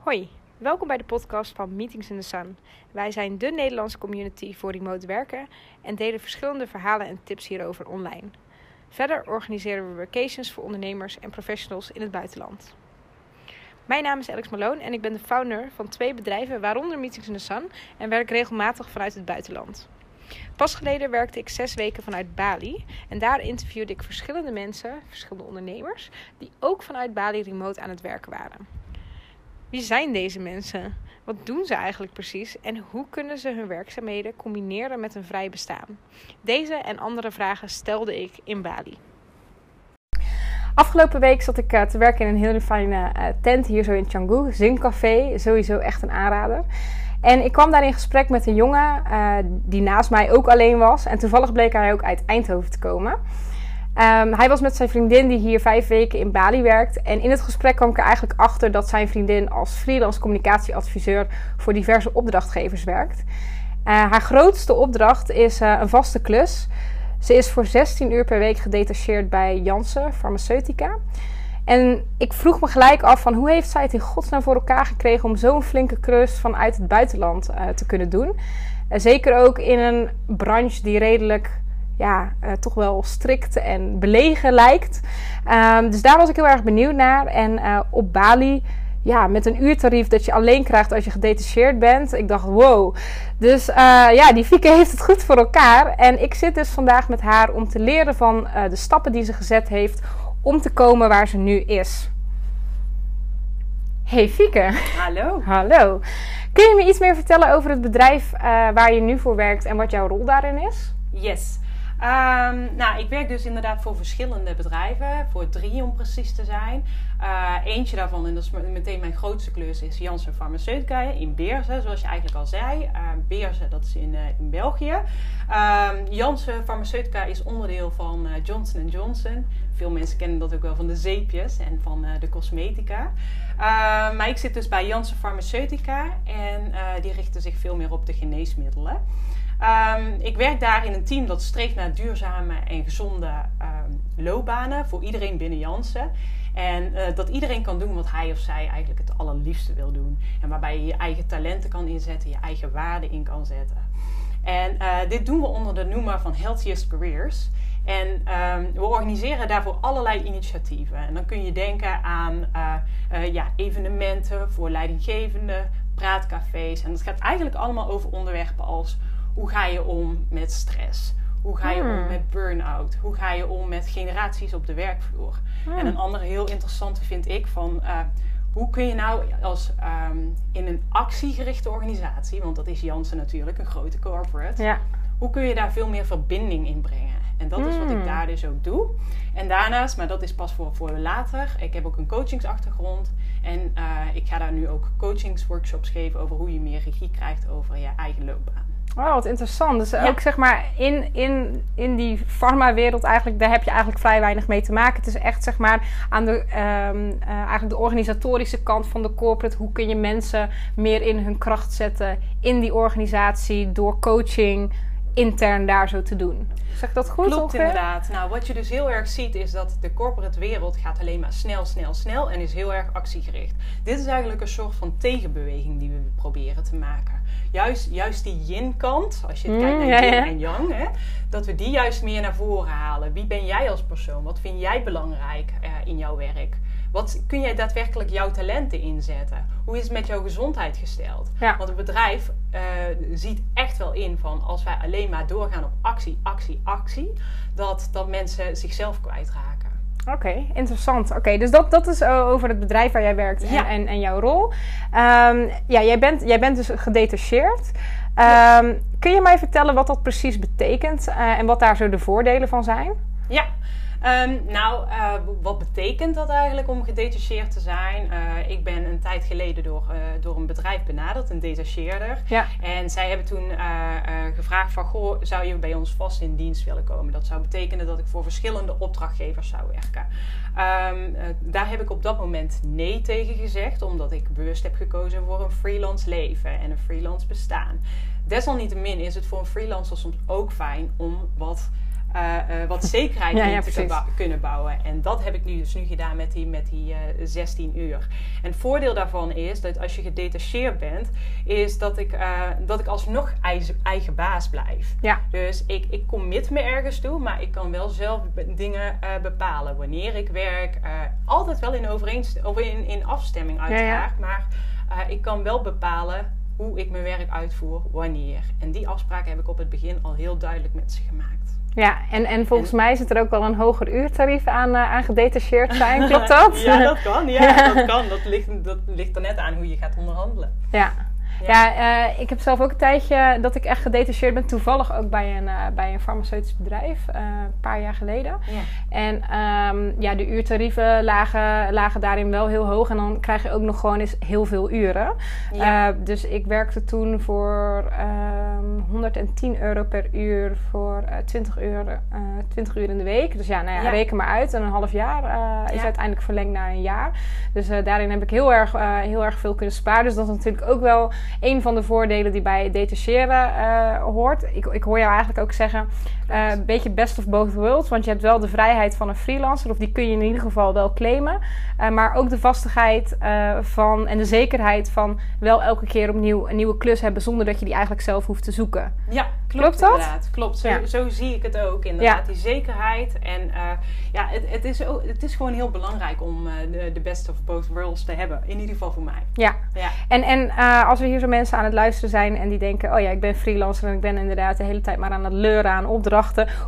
Hoi, welkom bij de podcast van Meetings in the Sun. Wij zijn de Nederlandse community voor remote werken en delen verschillende verhalen en tips hierover online. Verder organiseren we vacations voor ondernemers en professionals in het buitenland. Mijn naam is Alex Malone en ik ben de founder van twee bedrijven, waaronder Meetings in the Sun, en werk regelmatig vanuit het buitenland. Pas geleden werkte ik zes weken vanuit Bali en daar interviewde ik verschillende mensen, verschillende ondernemers, die ook vanuit Bali remote aan het werken waren. Wie zijn deze mensen? Wat doen ze eigenlijk precies? En hoe kunnen ze hun werkzaamheden combineren met een vrij bestaan? Deze en andere vragen stelde ik in Bali. Afgelopen week zat ik uh, te werken in een hele fijne uh, tent hier zo in Canggu. Zincafé, sowieso echt een aanrader. En ik kwam daar in gesprek met een jongen uh, die naast mij ook alleen was. En toevallig bleek hij ook uit Eindhoven te komen. Um, hij was met zijn vriendin die hier vijf weken in Bali werkt. En in het gesprek kwam ik er eigenlijk achter dat zijn vriendin als freelance communicatieadviseur voor diverse opdrachtgevers werkt. Uh, haar grootste opdracht is uh, een vaste klus. Ze is voor 16 uur per week gedetacheerd bij Janssen Farmaceutica. En ik vroeg me gelijk af van hoe heeft zij het in godsnaam voor elkaar gekregen om zo'n flinke klus vanuit het buitenland uh, te kunnen doen. zeker ook in een branche die redelijk ja, uh, toch wel strikt en belegen lijkt. Um, dus daar was ik heel erg benieuwd naar. En uh, op Bali, ja, met een uurtarief dat je alleen krijgt als je gedetacheerd bent. Ik dacht, wow. Dus uh, ja, die Fieke heeft het goed voor elkaar. En ik zit dus vandaag met haar om te leren van de stappen die ze gezet heeft om te komen waar ze nu is. Hey Fieke. Hallo. Hallo. Kun je me iets meer vertellen over het bedrijf waar je nu voor werkt en wat jouw rol daarin is? Yes. Um, nou, ik werk dus inderdaad voor verschillende bedrijven, voor drie om precies te zijn. Uh, eentje daarvan, en dat is meteen mijn grootste klus, is Janssen Farmaceutica in Beersen, zoals je eigenlijk al zei. Uh, dat is in, uh, in België. Um, Janssen Farmaceutica is onderdeel van Johnson Johnson. Veel mensen kennen dat ook wel van de zeepjes en van de cosmetica. Maar ik zit dus bij Janssen Farmaceutica en die richten zich veel meer op de geneesmiddelen. Um, ik werk daar in een team dat streeft naar duurzame en gezonde um, loopbanen voor iedereen binnen Janssen. En uh, dat iedereen kan doen wat hij of zij eigenlijk het allerliefste wil doen. En waarbij je je eigen talenten kan inzetten, je eigen waarden in kan zetten. En uh, dit doen we onder de noemer van Healthiest Careers. En um, we organiseren daarvoor allerlei initiatieven. En dan kun je denken aan uh, ja, evenementen voor leidinggevenden, praatcafés. En dat gaat eigenlijk allemaal over onderwerpen als hoe ga je om met stress? Hoe ga je hmm. om met burn-out? Hoe ga je om met generaties op de werkvloer? Hmm. En een andere heel interessante vind ik van... Uh, hoe kun je nou als um, in een actiegerichte organisatie... want dat is Jansen natuurlijk, een grote corporate... Ja. hoe kun je daar veel meer verbinding in brengen? En dat is wat ik hmm. daar dus ook doe. En daarnaast, maar dat is pas voor, voor later... ik heb ook een coachingsachtergrond... en uh, ik ga daar nu ook coachingsworkshops geven... over hoe je meer regie krijgt over je eigen loopbaan. Oh, wat interessant. Dus ja. ook zeg maar in, in, in die farma-wereld eigenlijk, daar heb je eigenlijk vrij weinig mee te maken. Het is echt zeg maar aan de, um, uh, eigenlijk de organisatorische kant van de corporate. Hoe kun je mensen meer in hun kracht zetten in die organisatie door coaching intern daar zo te doen. Zeg dat goed? Klopt ongeveer? inderdaad. Nou, wat je dus heel erg ziet is dat de corporate wereld gaat alleen maar snel, snel, snel en is heel erg actiegericht. Dit is eigenlijk een soort van tegenbeweging die we proberen te maken juist, juist die yin-kant, als je het kijkt mm, naar yin en yang, hè, dat we die juist meer naar voren halen. Wie ben jij als persoon? Wat vind jij belangrijk uh, in jouw werk? Wat kun jij daadwerkelijk jouw talenten inzetten? Hoe is het met jouw gezondheid gesteld? Ja. Want een bedrijf uh, ziet echt wel in van als wij alleen maar doorgaan op actie, actie, actie, dat, dat mensen zichzelf kwijtraken. Oké, okay, interessant. Oké, dus dat, dat is over het bedrijf waar jij werkt en, ja. en, en, jouw rol. Um, ja, jij bent, jij bent dus gedetacheerd. Um, ja. Kun je mij vertellen wat dat precies betekent uh, en wat daar zo de voordelen van zijn? Ja, Um, nou, uh, wat betekent dat eigenlijk om gedetacheerd te zijn? Uh, ik ben een tijd geleden door, uh, door een bedrijf benaderd, een detacheerder. Ja. En zij hebben toen gevraagd van, goh, zou je bij ons vast in dienst willen komen? Dat zou betekenen dat ik voor verschillende opdrachtgevers zou werken. Um, daar heb ik op dat moment nee tegen gezegd, omdat ik bewust heb gekozen voor een freelance leven en een freelance bestaan. Desalniettemin is het voor een freelancer soms ook fijn om wat uh, uh, wat zekerheid Ja, te kunnen bouwen. En dat heb ik nu dus nu gedaan met die, met die eh, 16 uur. En het voordeel daarvan is dat als je gedetacheerd bent, is dat ik, eh, dat ik alsnog eigen, eigen baas blijf. Ja. Dus ik, ik commit me ergens toe, maar ik kan wel zelf dingen eh, bepalen. Wanneer ik werk, eh, altijd wel in, overeenst- of in, in afstemming uiteraard. Maar eh, ik kan wel bepalen hoe ik mijn werk uitvoer, wanneer. En die afspraak heb ik op het begin al heel duidelijk met ze gemaakt. Ja, en, en volgens mij zit er ook wel een hoger uurtarief aan, eh, aan gedetacheerd zijn. Klopt dat? ja, dat kan. Ja, dat kan. Dat ligt, dat ligt er net aan hoe je gaat onderhandelen. Ja. Ja. Eh, ik heb zelf ook een tijdje dat ik echt gedetacheerd ben. Toevallig ook bij een, eh, bij een farmaceutisch bedrijf. eh, een paar jaar geleden. Ja. En ehm, ja, de uurtarieven lagen, lagen daarin wel heel hoog. En dan krijg je ook nog gewoon eens heel veel uren. Ja. Dus ik werkte toen voor ehm 110 euro per uur voor eh 20, uur, eh 20 uur in de week. Dus ja, nou ja, Ja. reken maar uit. En een half jaar is uiteindelijk verlengd naar een jaar. Dus daarin heb ik heel erg, heel erg veel kunnen sparen. Dus dat is natuurlijk ook wel een van de voordelen die bij detacheren eh, hoort. Ik, ik hoor jou eigenlijk ook zeggen, eh, een beetje best of both worlds. Want je hebt wel de vrijheid van een freelancer, of die kun je in ieder geval wel claimen. Eh, maar ook de vastigheid eh, van en de zekerheid van wel elke keer opnieuw een nieuwe klus hebben zonder dat je die eigenlijk zelf hoeft te zoeken. Ja, klopt, Klopt dat? inderdaad. Klopt, zo, Ja. zo zie ik het ook inderdaad. Die zekerheid. En ja, het, het, is ook, het is gewoon heel belangrijk om de, de best of both worlds te hebben. In ieder geval voor mij. Ja. Ja. En, en als er hier zo mensen aan het luisteren zijn en die denken: Oh ja, ik ben freelancer en ik ben inderdaad de hele tijd maar aan het leuren aan opdrachten.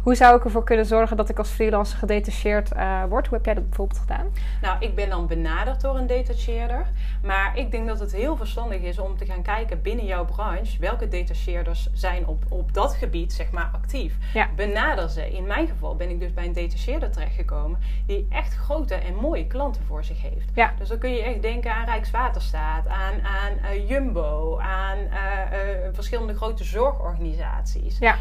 Hoe zou ik ervoor kunnen zorgen dat ik als freelancer gedetacheerd eh, word? Hoe heb jij dat bijvoorbeeld gedaan? Nou, ik ben dan benaderd door een detacheerder. Maar ik denk dat het heel verstandig is om te gaan kijken binnen jouw branche welke detacheerders zijn op, op dat gebied zeg maar actief. Ja. Benader ze. In mijn geval ben ik dus bij een detacheerder terechtgekomen die echt grote en mooie klanten voor zich heeft. Ja. Dus dan kun je echt denken aan Rijkswaterstaat, aan, aan eh, Jumbo, aan eh, verschillende grote zorgorganisaties. Ja.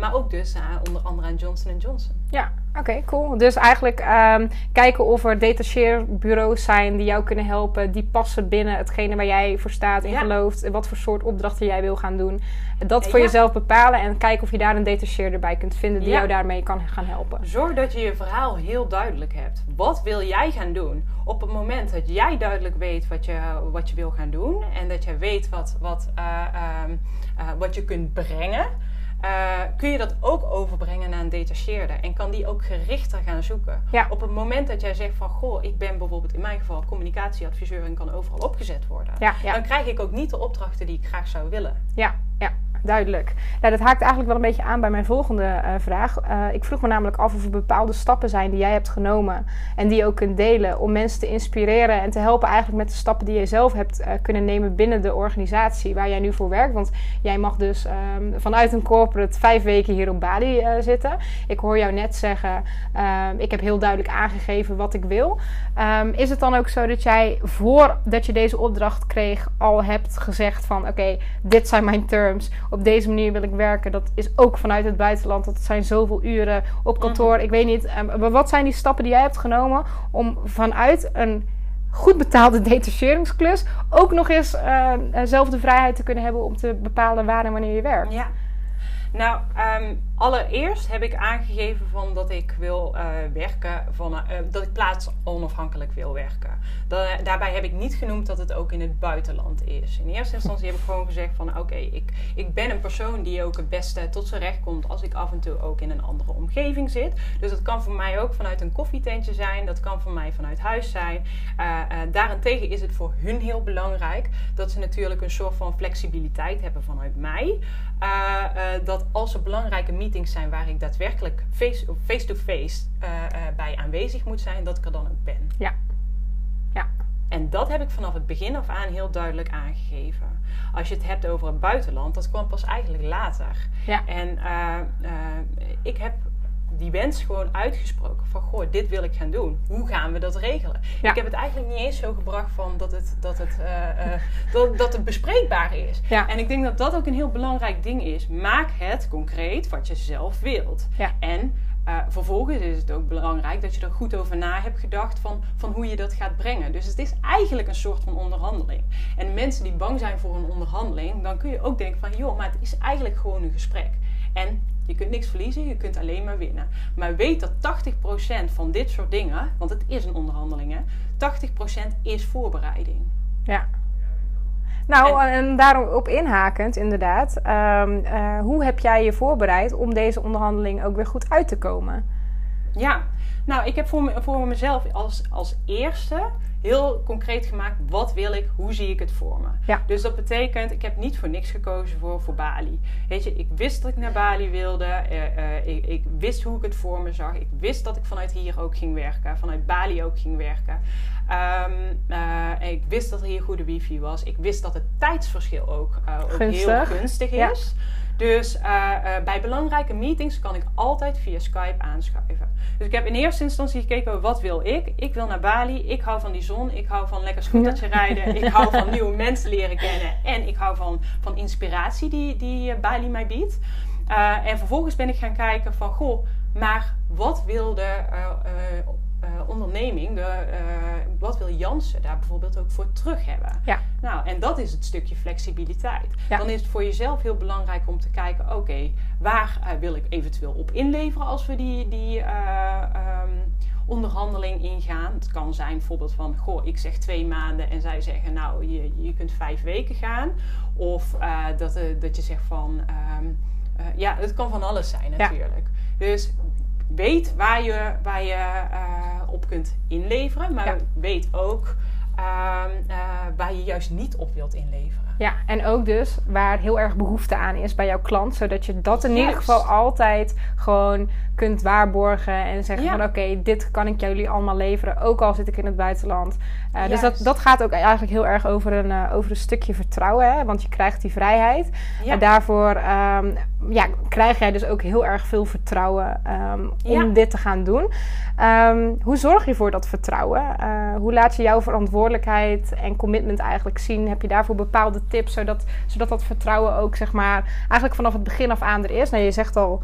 Maar ook dus aan, onder andere aan Johnson Johnson. Ja, oké, cool. Dus eigenlijk ehm, kijken of er detacheerbureaus zijn die jou kunnen helpen, die passen binnen hetgene waar jij voor staat en Ja. gelooft, en wat voor soort opdrachten jij wil gaan doen. Dat voor Ja. jezelf bepalen en kijken of je daar een detacheerder bij kunt vinden die Ja. jou daarmee kan gaan helpen. Zorg dat je je verhaal heel duidelijk hebt. Wat wil jij gaan doen? Op het moment dat jij duidelijk weet wat je, wat je wil gaan doen en dat je weet wat, wat, eh, ehm, eh, wat je kunt brengen, eh, kun je dat ook overbrengen naar een detacheerder en kan die ook gerichter gaan zoeken. Ja. Op het moment dat jij zegt van goh, ik ben bijvoorbeeld in mijn geval communicatieadviseur en kan overal opgezet worden, Ja, ja. dan krijg ik ook niet de opdrachten die ik graag zou willen. Ja, ja, duidelijk. Nou, dat haakt eigenlijk wel een beetje aan bij mijn volgende eh, vraag. Eh, ik vroeg me namelijk af of er bepaalde stappen zijn die jij hebt genomen en die je ook kunt delen om mensen te inspireren en te helpen eigenlijk met de stappen die je zelf hebt eh, kunnen nemen binnen de organisatie waar jij nu voor werkt. Want jij mag dus ehm, vanuit een corporate vijf weken hier op Bali zitten. Ik hoor jou net zeggen, ehm, ik heb heel duidelijk aangegeven wat ik wil. Ehm, is het dan ook zo dat jij voordat je deze opdracht kreeg al hebt gezegd van oké, dit zijn mijn terms, op deze manier wil ik werken. Dat is ook vanuit het buitenland, dat zijn zoveel uren op kantoor. Ik weet niet, ehm, maar wat zijn die stappen die jij hebt genomen om vanuit een goed betaalde detacheringsklus ook nog eens eh, eh, zelf de vrijheid te kunnen hebben om te bepalen waar en wanneer je werkt? Ja. Nou, ehm, allereerst heb ik aangegeven van dat ik wil eh, werken van, eh, dat ik plaats onafhankelijk wil werken. Da- daarbij heb ik niet genoemd dat het ook in het buitenland is. In eerste instantie heb ik gewoon gezegd van oké, ik, ik ben een persoon die ook het beste tot zijn recht komt als ik af en toe ook in een andere omgeving zit. Dus dat kan voor mij ook vanuit een koffietentje zijn, dat kan voor mij vanuit huis zijn. Eh, daarentegen is het voor hun heel belangrijk dat ze natuurlijk een soort van flexibiliteit hebben vanuit mij. Dat als er belangrijke meetings zijn waar ik daadwerkelijk face- face-to-face uh, bij aanwezig moet zijn, dat ik er dan ook ben. Ja. Ja. En dat heb ik vanaf het begin af aan heel duidelijk aangegeven. Als je het hebt over het buitenland, dat kwam pas eigenlijk later. Ja. En uh, ik heb die wens gewoon uitgesproken van goh, dit wil ik gaan doen. Hoe gaan we dat regelen? Ja. Ik heb het eigenlijk niet eens zo gebracht van dat het, dat het, uh, uh, dat, dat het bespreekbaar is. Ja. En ik denk dat dat ook een heel belangrijk ding is. Maak het concreet wat je zelf wilt. Ja. En uh, vervolgens is het ook belangrijk dat je er goed over na hebt gedacht van, van hoe je dat gaat brengen. Dus het is eigenlijk een soort van onderhandeling. En mensen die bang zijn voor een onderhandeling, dan kun je ook denken van joh, maar het is eigenlijk gewoon een gesprek. En Je kunt niks verliezen, je kunt alleen maar winnen. Maar weet dat 80% van dit soort dingen, want het is een onderhandeling, hè, 80% is voorbereiding. Ja. Nou, en, daarop inhakend, inderdaad. Ehm, eh, hoe heb jij je voorbereid om deze onderhandeling ook weer goed uit te komen? Ja, nou, ik heb voor, me, voor mezelf als, als eerste heel concreet gemaakt. Wat wil ik? Hoe zie ik het voor me? Ja. Dus dat betekent, ik heb niet voor niks gekozen voor, voor Bali. Weet je, ik wist dat ik naar Bali wilde. Uh, uh, ik, ik, wist hoe ik het voor me zag. Ik wist dat ik vanuit hier ook ging werken. Vanuit Bali ook ging werken. Um, uh, ik wist dat er hier goede wifi was. Ik wist dat het tijdsverschil ook, ook heel gunstig is. Ja. Dus uh, uh, bij belangrijke meetings kan ik altijd via Skype aanschuiven. Dus ik heb in eerste instantie gekeken, wat wil ik? Ik wil naar Bali, ik hou van die zon, ik hou van lekker scootertje rijden, ik hou van nieuwe mensen leren kennen en ik hou van, van inspiratie die, die Bali mij biedt. En vervolgens ben ik gaan kijken van, goh, maar wat wil de uh, onderneming, de, uh, wat wil Jansen daar bijvoorbeeld ook voor terug hebben? Ja. Nou, en dat is het stukje flexibiliteit. Ja. Dan is het voor jezelf heel belangrijk om te kijken, oké, okay, waar uh, wil ik eventueel op inleveren als we die, die um, onderhandeling ingaan? Het kan zijn bijvoorbeeld van, goh, ik zeg twee maanden en zij zeggen, nou, je, je kunt vijf weken gaan. Of dat, dat je zegt van, um, ja, het kan van alles zijn natuurlijk. Ja. Dus weet waar je, waar je uh, op kunt inleveren, maar ja. weet ook uh, uh, waar je juist niet op wilt inleveren. Ja, en ook dus waar heel erg behoefte aan is bij jouw klant, zodat je dat in juist. ieder geval altijd gewoon kunt waarborgen en zeggen ja. van oké, okay, dit kan ik jullie allemaal leveren, ook al zit ik in het buitenland. Uh, dus dat, dat gaat ook eigenlijk heel erg over een, uh, over een stukje vertrouwen, hè? want je krijgt die vrijheid. Ja. En daarvoor um, ja, krijg jij dus ook heel erg veel vertrouwen um, om ja. dit te gaan doen. Um, hoe zorg je voor dat vertrouwen? Uh, hoe laat je jouw verantwoordelijkheid en commitment eigenlijk zien? Heb je daarvoor bepaalde tips, zodat, zodat dat vertrouwen ook zeg maar eigenlijk vanaf het begin af aan er is? Nou, je zegt al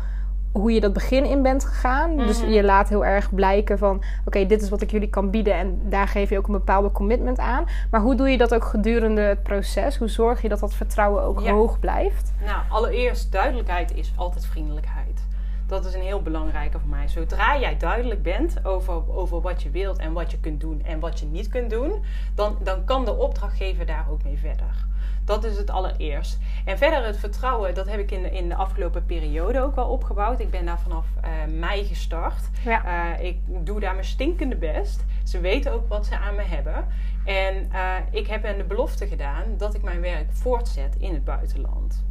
hoe je dat begin in bent gegaan. Dus je laat heel erg blijken van... oké, okay, dit is wat ik jullie kan bieden... en daar geef je ook een bepaalde commitment aan. Maar hoe doe je dat ook gedurende het proces? Hoe zorg je dat dat vertrouwen ook ja. hoog blijft? Nou, allereerst duidelijkheid is altijd vriendelijkheid. Dat is een heel belangrijke voor mij. Zodra jij duidelijk bent over, over wat je wilt en wat je kunt doen en wat je niet kunt doen... dan, dan kan de opdrachtgever daar ook mee verder. Dat is het allereerst. En verder het vertrouwen, dat heb ik in de, in de afgelopen periode ook wel opgebouwd. Ik ben daar vanaf uh, mei gestart. Ja. Uh, ik doe daar mijn stinkende best. Ze weten ook wat ze aan me hebben. En uh, ik heb hen de belofte gedaan dat ik mijn werk voortzet in het buitenland.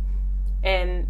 En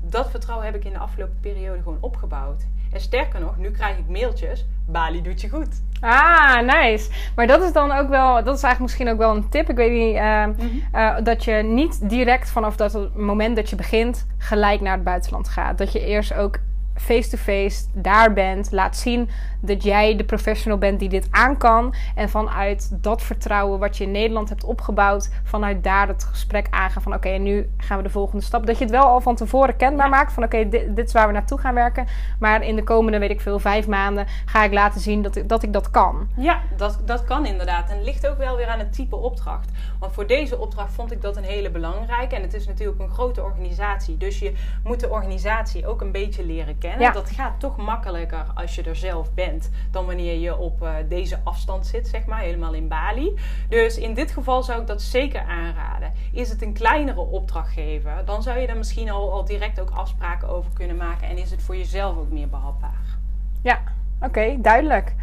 dat vertrouwen heb ik in de afgelopen periode gewoon opgebouwd. En sterker nog, nu krijg ik mailtjes. Bali doet je goed. Ah, nice. Maar dat is dan ook wel, dat is eigenlijk misschien ook wel een tip. Ik weet niet, uh, mm-hmm. uh, dat je niet direct vanaf dat moment dat je begint gelijk naar het buitenland gaat. Dat je eerst ook face-to-face daar bent. Laat zien dat jij de professional bent die dit aan kan. En vanuit dat vertrouwen wat je in Nederland hebt opgebouwd, vanuit daar het gesprek aangaan van oké, okay, nu gaan we de volgende stap. Dat je het wel al van tevoren kenbaar ja. maakt van oké, okay, dit, dit, is waar we naartoe gaan werken. Maar in de komende, weet ik veel, vijf maanden ga ik laten zien dat ik dat, ik dat kan. Ja, dat, dat kan inderdaad. En het ligt ook wel weer aan het type opdracht. Want voor deze opdracht vond ik dat een hele belangrijke. En het is natuurlijk een grote organisatie. Dus je moet de organisatie ook een beetje leren kennen. Ja. Dat gaat toch makkelijker als je er zelf bent dan wanneer je op uh, deze afstand zit, zeg maar, helemaal in Bali. Dus in dit geval zou ik dat zeker aanraden. Is het een kleinere opdrachtgever, dan zou je daar misschien al, al direct ook afspraken over kunnen maken en is het voor jezelf ook meer behapbaar. Ja, oké, okay, duidelijk.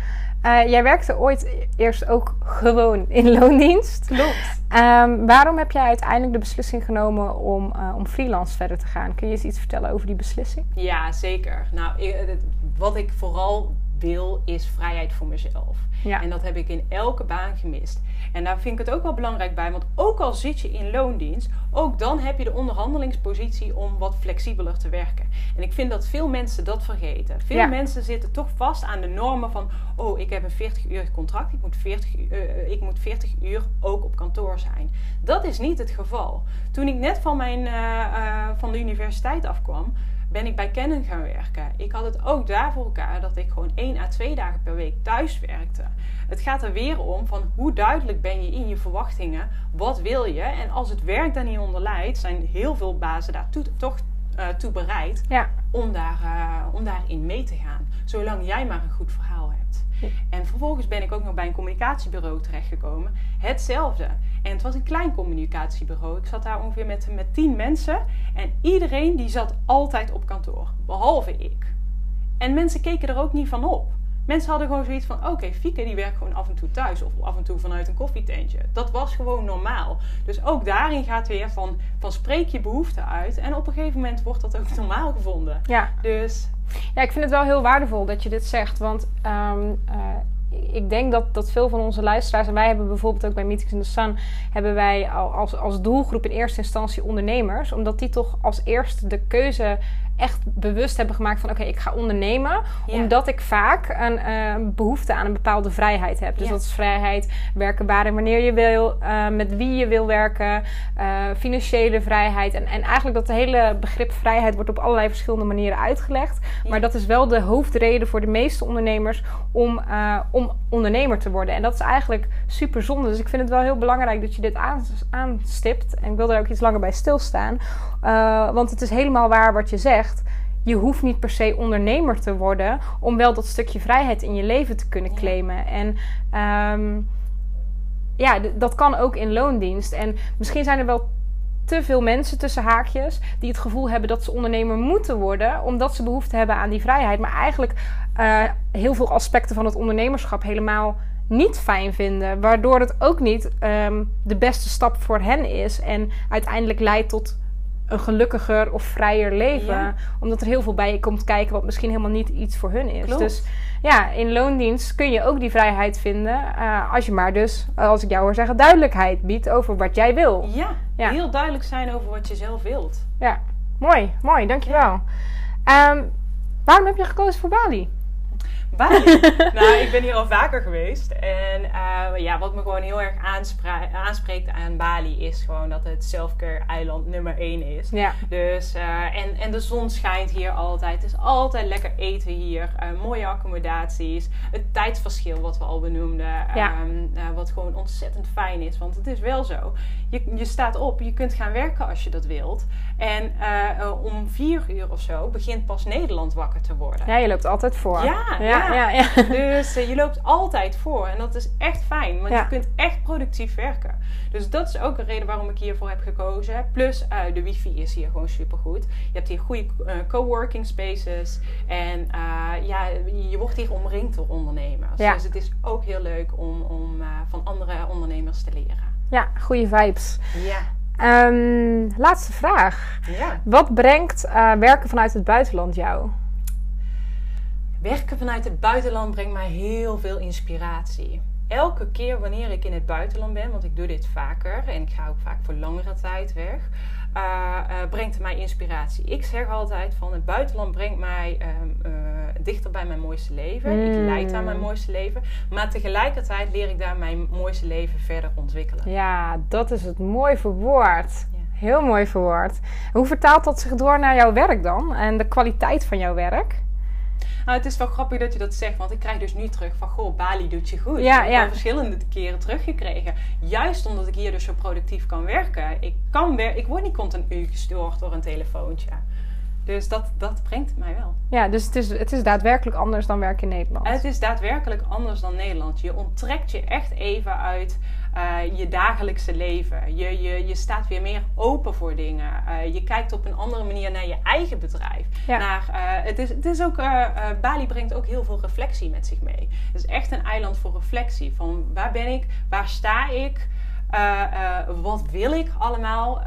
Uh, jij werkte ooit eerst ook gewoon in loondienst. Klopt. Um, waarom heb jij uiteindelijk de beslissing genomen om, uh, om freelance verder te gaan? Kun je eens iets vertellen over die beslissing? Ja, zeker. Nou, ik, wat ik vooral wil is vrijheid voor mezelf. Ja. En dat heb ik in elke baan gemist. En daar vind ik het ook wel belangrijk bij, want ook al zit je in loondienst, ook dan heb je de onderhandelingspositie om wat flexibeler te werken. En ik vind dat veel mensen dat vergeten. Veel ja. mensen zitten toch vast aan de normen van, oh, ik heb een 40 uur contract, ik moet 40, uh, ik moet 40 uur ook op kantoor zijn. Dat is niet het geval. Toen ik net van, mijn, uh, uh, van de universiteit afkwam, ben ik bij Canon gaan werken. Ik had het ook daar voor elkaar dat ik gewoon één à twee dagen per week thuis werkte. Het gaat er weer om van hoe duidelijk ben je in je verwachtingen. Wat wil je? En als het werk daar niet onder leidt, zijn heel veel bazen daar to- toch uh, toe bereid Ja. om, daar, uh, om daarin mee te gaan. Zolang jij maar een goed verhaal hebt. En vervolgens ben ik ook nog bij een communicatiebureau terechtgekomen. Hetzelfde. En het was een klein communicatiebureau. Ik zat daar ongeveer met, met tien mensen. En iedereen die zat altijd op kantoor. Behalve ik. En mensen keken er ook niet van op. Mensen hadden gewoon zoiets van: oké, okay, Fieke die werkt gewoon af en toe thuis of af en toe vanuit een koffietentje. Dat was gewoon normaal. Dus ook daarin gaat weer van, van spreek je behoeften uit. En op een gegeven moment wordt dat ook normaal gevonden. Ja. Dus. Ja, ik vind het wel heel waardevol dat je dit zegt. Want um, uh, ik denk dat, dat veel van onze luisteraars, en wij hebben bijvoorbeeld ook bij Meetings in the Sun, hebben wij als, als doelgroep in eerste instantie ondernemers, omdat die toch als eerste de keuze echt bewust hebben gemaakt van oké, ik ga ondernemen. Ja. Omdat ik vaak een uh, behoefte aan een bepaalde vrijheid heb. Dus Ja. dat is vrijheid werken waar en wanneer je wil, uh, met wie je wil werken, uh, financiële vrijheid. En, en eigenlijk dat hele begrip vrijheid wordt op allerlei verschillende manieren uitgelegd. Ja. Maar dat is wel de hoofdreden voor de meeste ondernemers om, om ondernemer te worden. En dat is eigenlijk super zonde. Dus ik vind het wel heel belangrijk dat je dit aan, aanstipt. En ik wil er ook iets langer bij stilstaan. Uh, want het is helemaal waar wat je zegt. Je hoeft niet per se ondernemer te worden om wel dat stukje vrijheid in je leven te kunnen claimen. En um, ja, dat kan ook in loondienst. En misschien zijn er wel te veel mensen tussen haakjes die het gevoel hebben dat ze ondernemer moeten worden, omdat ze behoefte hebben aan die vrijheid. Maar eigenlijk uh, heel veel aspecten van het ondernemerschap helemaal niet fijn vinden. Waardoor het ook niet um, de beste stap voor hen is. En uiteindelijk leidt tot een gelukkiger of vrijer leven. Ja. Omdat er heel veel bij je komt kijken wat misschien helemaal niet iets voor hun is. Klopt. Dus ja, in loondienst kun je ook die vrijheid vinden. Uh, als je maar dus, als ik jou hoor zeggen, duidelijkheid biedt over wat jij wil. Ja, Ja. heel duidelijk zijn over wat je zelf wilt. Ja, mooi, mooi, dankjewel. Um, waarom heb je gekozen voor Bali? Bali. nou, ik ben hier al vaker geweest. En uh, ja, wat me gewoon heel erg aanspreekt aan Bali is gewoon dat het selfcare eiland nummer 1 is. Ja. Dus, uh, en, en de zon schijnt hier altijd. Het is altijd lekker eten hier. Uh, mooie accommodaties. Het tijdsverschil wat we al benoemden. Ja. Um, wat gewoon ontzettend fijn is. Want het is wel zo. Je, je staat op, je kunt gaan werken als je dat wilt. En uh, om vier uur of zo begint pas Nederland wakker te worden. Ja, je loopt altijd voor. Ja, ja, ja. ja. Dus uh, je loopt altijd voor. En dat is echt fijn. Want je kunt echt productief werken. Dus dat is ook een reden waarom ik hiervoor heb gekozen. Plus uh, de wifi is hier gewoon supergoed. Je hebt hier goede uh, coworking spaces. En ja, je wordt hier omringd door ondernemers. Dus het is ook heel leuk om, om van andere ondernemers te leren. Ja, goede vibes. Ja. Um, laatste vraag. Ja. Wat brengt uh, werken vanuit het buitenland jou? Werken vanuit het buitenland brengt mij heel veel inspiratie. Elke keer wanneer ik in het buitenland ben, want ik doe dit vaker en ik ga ook vaak voor langere tijd weg, uh, uh, brengt het mij inspiratie. Ik zeg altijd van het buitenland brengt mij um, uh, dichter bij mijn mooiste leven. Mm. Ik leid aan mijn mooiste leven, maar tegelijkertijd leer ik daar mijn mooiste leven verder ontwikkelen. Ja, dat is het mooi verwoord. Ja. Heel mooi verwoord. Hoe vertaalt dat zich door naar jouw werk dan en de kwaliteit van jouw werk? Nou, het is wel grappig dat je dat zegt, want ik krijg dus nu terug van, goh, Bali doet je goed. Ja, ik ja. heb verschillende keren teruggekregen. Juist omdat ik hier dus zo productief kan werken. Ik, kan ik word niet continu gestoord door een telefoontje. Dus dat, dat brengt mij wel. Ja, dus het is, het is daadwerkelijk anders dan werken in Nederland. Het is daadwerkelijk anders dan Nederland. Je onttrekt je echt even uit uh, je dagelijkse leven. Je, je, je staat weer meer open voor dingen. Uh, je kijkt op een andere manier naar je eigen bedrijf. Ja. Naar, uh, het is, het is ook, Bali brengt ook heel veel reflectie met zich mee. Het is echt een eiland voor reflectie. Van waar ben ik? Waar sta ik? Wat wil ik allemaal?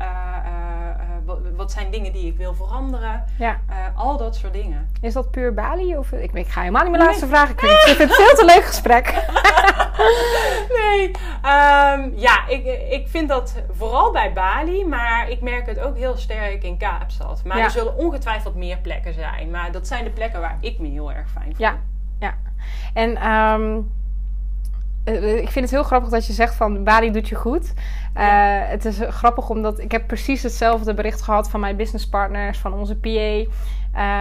Wat, wat, zijn dingen die ik wil veranderen? Ja. al dat soort dingen. Is dat puur Bali? Of, ik, ik ga helemaal niet mijn laatste. Ik vind, ik vind het veel te leuk gesprek. nee. Um, ja, ik, ik vind dat vooral bij Bali. Maar ik merk het ook heel sterk in Kaapstad. Maar Ja. er zullen ongetwijfeld meer plekken zijn. Maar dat zijn de plekken waar ik me heel erg fijn vind. Ja, ja. En um, ik vind het heel grappig dat je zegt van Bali doet je goed. Uh, Het is grappig omdat ik heb precies hetzelfde bericht gehad van mijn businesspartners, van onze PA.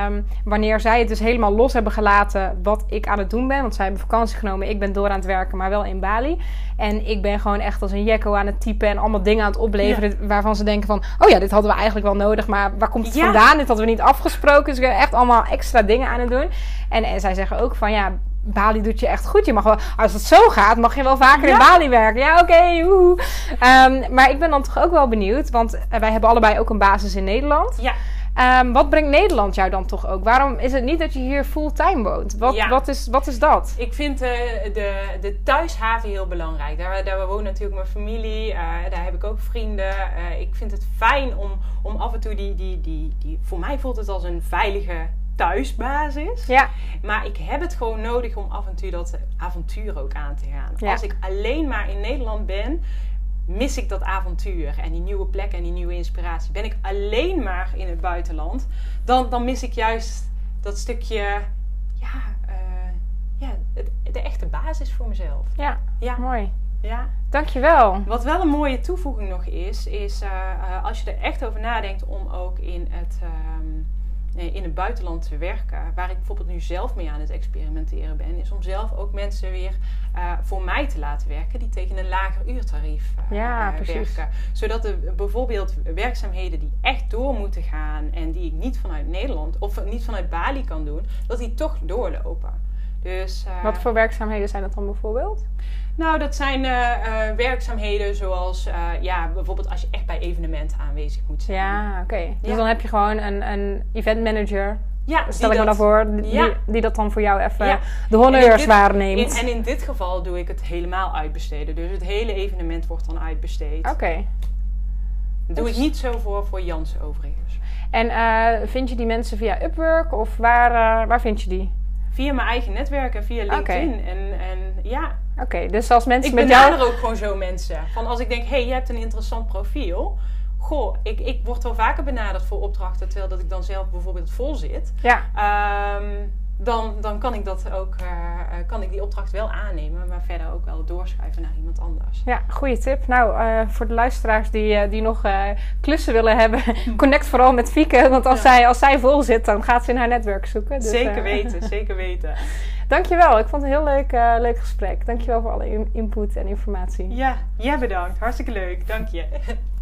Um, wanneer zij het dus helemaal los hebben gelaten wat ik aan het doen ben. Want zij hebben vakantie genomen. Ik ben door aan het werken, maar wel in Bali. En ik ben gewoon echt als een jekko aan het typen en allemaal dingen aan het opleveren. Waarvan ze denken van, oh ja, dit hadden we eigenlijk wel nodig. Maar waar komt het vandaan? Dit hadden we niet afgesproken. Dus ik ben echt allemaal extra dingen aan het doen. En, en zij zeggen ook van, ja, Bali doet je echt goed. Je mag wel, als het zo gaat, mag je wel vaker in Bali werken. Ja, oké. Okay, maar ik ben dan toch ook wel benieuwd. Want wij hebben allebei ook een basis in Nederland. Ja. Um, wat brengt Nederland jou dan toch ook? Waarom is het niet dat je hier fulltime woont? Wat, ja. wat, is, wat is dat? Ik vind uh, de, de thuishaven heel belangrijk. Daar, daar woont natuurlijk mijn familie. Uh, daar heb ik ook vrienden. Uh, ik vind het fijn om, om af en toe die, die, die, die... Voor mij voelt het als een veilige thuisbasis. Ja. Maar ik heb het gewoon nodig om af en toe dat avontuur ook aan te gaan. Ja. Als ik alleen maar in Nederland ben, mis ik dat avontuur en die nieuwe plek en die nieuwe inspiratie. Ben ik alleen maar in het buitenland, dan, dan mis ik juist dat stukje, ja, uh, ja de echte basis voor mezelf. Ja, ja. mooi. Ja. Dankjewel. Wat wel een mooie toevoeging nog is, is uh, als je er echt over nadenkt om ook in het... Ehm, in het buitenland te werken. Waar ik bijvoorbeeld nu zelf mee aan het experimenteren ben, is om zelf ook mensen weer uh, voor mij te laten werken die tegen een lager uurtarief uh, ja, uh, werken. Zodat er bijvoorbeeld werkzaamheden die echt door moeten gaan en die ik niet vanuit Nederland of niet vanuit Bali kan doen, dat die toch doorlopen. Dus, Wat voor werkzaamheden zijn dat dan bijvoorbeeld? Nou, dat zijn uh, werkzaamheden zoals ja, bijvoorbeeld als je echt bij evenementen aanwezig moet zijn. Ja, oké. Dus dan heb je gewoon een, een event manager. Ja, stel ik me dan voor, die, ja. die, dat dan voor jou even de honneurs dit, waarneemt. In, en in dit geval doe ik het helemaal uitbesteden. Dus het hele evenement wordt dan uitbesteed. Oké. Doe ik niet zo voor, voor Jans overigens. En vind je die mensen via Upwork of waar, waar vind je die? Via mijn eigen netwerk en via LinkedIn. En, en ja, Oké, dus als mensen ik met jou... Ik benader ook gewoon zo mensen. Van als ik denk, hé, hey, je hebt een interessant profiel. Goh, ik, ik word wel vaker benaderd voor opdrachten... terwijl dat ik dan zelf bijvoorbeeld vol zit. Ja. Um, dan, dan kan ik dat ook, uh, kan ik die opdracht wel aannemen, maar verder ook wel doorschuiven naar iemand anders. Ja, goede tip. Nou, uh, voor de luisteraars die, uh, die nog klussen willen hebben, connect vooral met Fieke. Want als, ja. zij, als zij vol zit, dan gaat ze in haar netwerk zoeken. Dus, zeker weten, zeker weten. Dankjewel. Ik vond het een heel leuk, leuk gesprek. Dankjewel voor alle input en informatie. Ja, jij bedankt. Hartstikke leuk. Dank je.